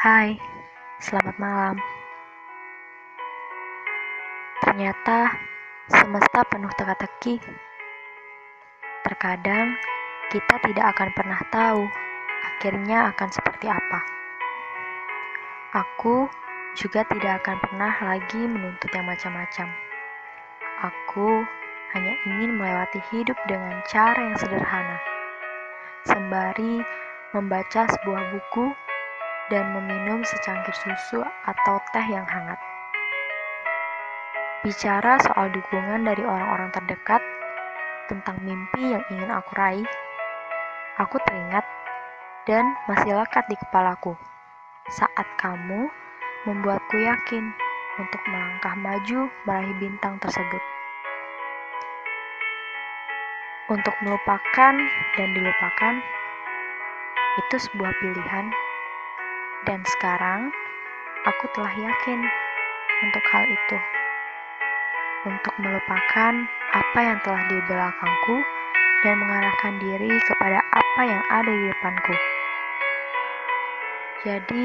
Hai, selamat malam. Ternyata semesta penuh teka-teki. Terkadang kita tidak akan pernah tahu akhirnya akan seperti apa. Aku juga tidak akan pernah lagi menuntut yang macam-macam. Aku hanya ingin melewati hidup dengan cara yang sederhana, sembari membaca sebuah buku dan meminum secangkir susu atau teh yang hangat. Bicara soal dukungan dari orang-orang terdekat tentang mimpi yang ingin aku raih, aku teringat dan masih lekat di kepalaku saat kamu membuatku yakin untuk melangkah maju meraih bintang tersebut. Untuk melupakan dan dilupakan, itu sebuah pilihan dan sekarang aku telah yakin untuk hal itu. Untuk melupakan apa yang telah di belakangku dan mengarahkan diri kepada apa yang ada di depanku. Jadi,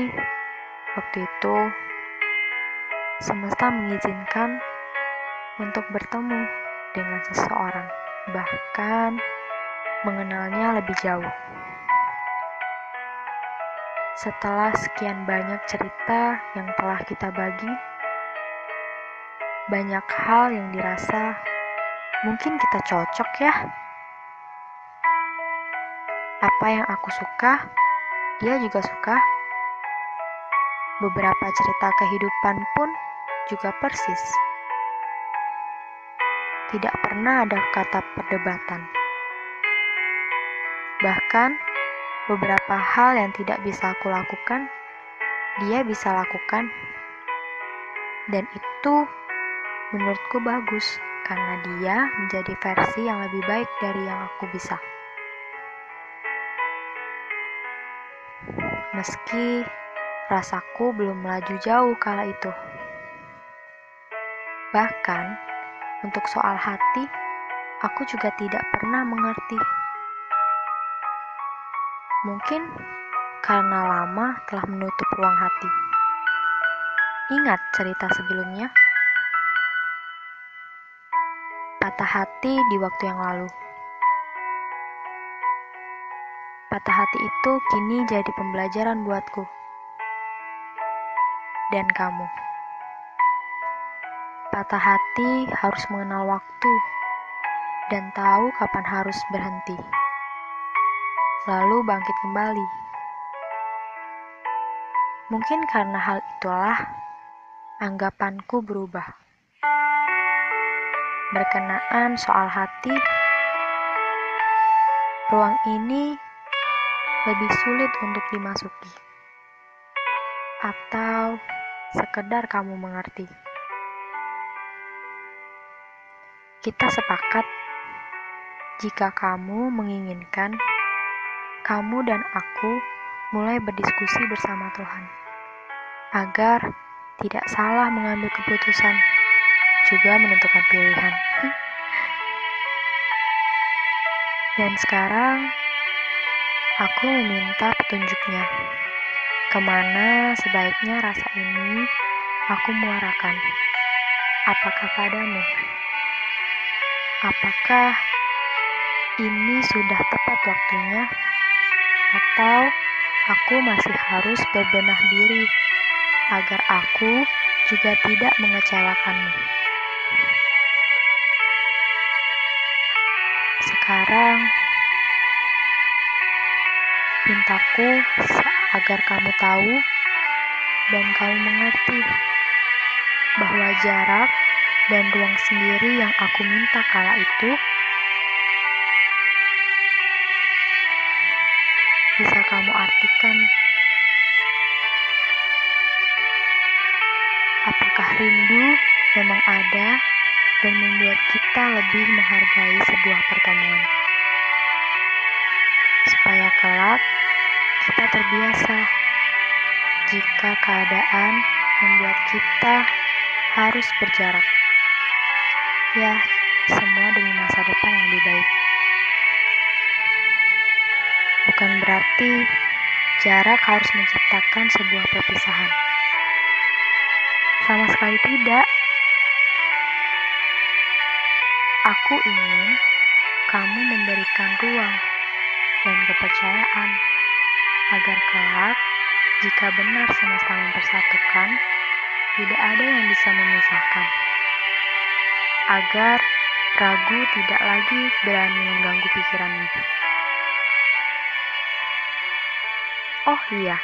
waktu itu semesta mengizinkan untuk bertemu dengan seseorang, bahkan mengenalnya lebih jauh. Setelah sekian banyak cerita yang telah kita bagi, banyak hal yang dirasa mungkin kita cocok ya. Apa yang aku suka, dia juga suka. Beberapa cerita kehidupan pun juga persis. Tidak pernah ada kata perdebatan. Bahkan, beberapa hal yang tidak bisa aku lakukan, dia bisa lakukan. Dan itu menurutku bagus karena dia menjadi versi yang lebih baik dari yang aku bisa. Meski rasaku belum melaju jauh kala itu. Bahkan, untuk soal hati, aku juga tidak pernah mengerti Mungkin karena lama telah menutup ruang hati. Ingat cerita sebelumnya? Patah hati di waktu yang lalu. Patah hati itu kini jadi pembelajaran buatku. Dan kamu. Patah hati harus mengenal waktu dan tahu kapan harus berhenti lalu bangkit kembali. Mungkin karena hal itulah anggapanku berubah. Berkenaan soal hati, ruang ini lebih sulit untuk dimasuki. Atau sekedar kamu mengerti. Kita sepakat jika kamu menginginkan kamu dan aku mulai berdiskusi bersama Tuhan, agar tidak salah mengambil keputusan, juga menentukan pilihan. Dan sekarang, aku meminta petunjuknya. Ke mana sebaiknya rasa ini aku muarakan? Apakah padamu? Apakah ini sudah tepat waktunya? Atau aku masih harus berbenah diri agar aku juga tidak mengecewakanmu. Sekarang, pintaku agar kamu tahu dan kamu mengerti bahwa jarak dan ruang sendiri yang aku minta kala itu bisa kamu artikan? Apakah rindu memang ada dan membuat kita lebih menghargai sebuah pertemuan? Supaya kelak kita terbiasa jika keadaan membuat kita harus berjarak. Ya, semua Bukan berarti jarak harus menciptakan sebuah perpisahan. Sama sekali tidak. Aku ingin kamu memberikan ruang dan kepercayaan agar kelak jika benar semesta mempersatukan, tidak ada yang bisa memisahkan. Agar ragu tidak lagi berani mengganggu pikiranmu. Oh iya,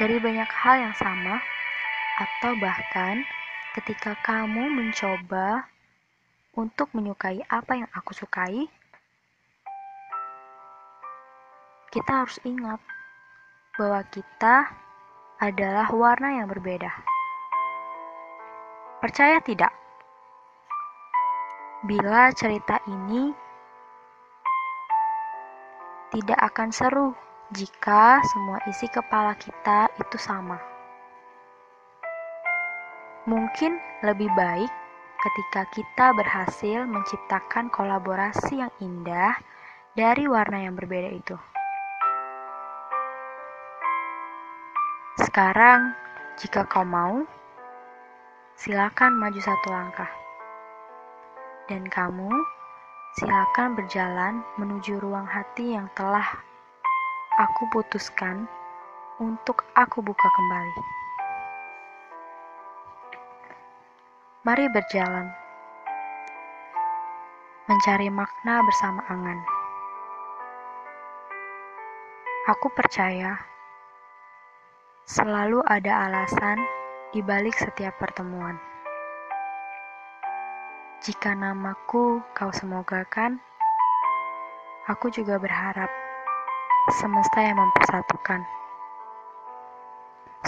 dari banyak hal yang sama, atau bahkan ketika kamu mencoba untuk menyukai apa yang aku sukai, kita harus ingat bahwa kita adalah warna yang berbeda. Percaya tidak? Bila cerita ini tidak akan seru jika semua isi kepala kita itu sama. Mungkin lebih baik ketika kita berhasil menciptakan kolaborasi yang indah dari warna yang berbeda itu. Sekarang, jika kau mau, silakan maju satu langkah. Dan kamu, silakan berjalan menuju ruang hati yang telah aku putuskan untuk aku buka kembali. Mari berjalan, mencari makna bersama angan. Aku percaya Selalu ada alasan di balik setiap pertemuan. Jika namaku kau semogakan, aku juga berharap semesta yang mempersatukan.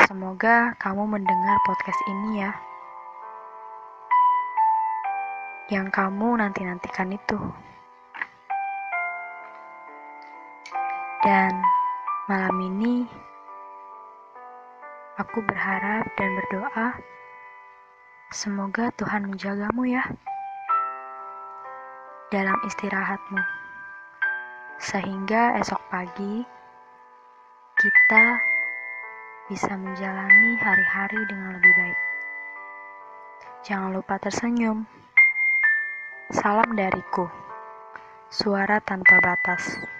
Semoga kamu mendengar podcast ini ya. Yang kamu nanti-nantikan itu. Dan malam ini Aku berharap dan berdoa, semoga Tuhan menjagamu ya dalam istirahatmu, sehingga esok pagi kita bisa menjalani hari-hari dengan lebih baik. Jangan lupa tersenyum. Salam dariku, suara tanpa batas.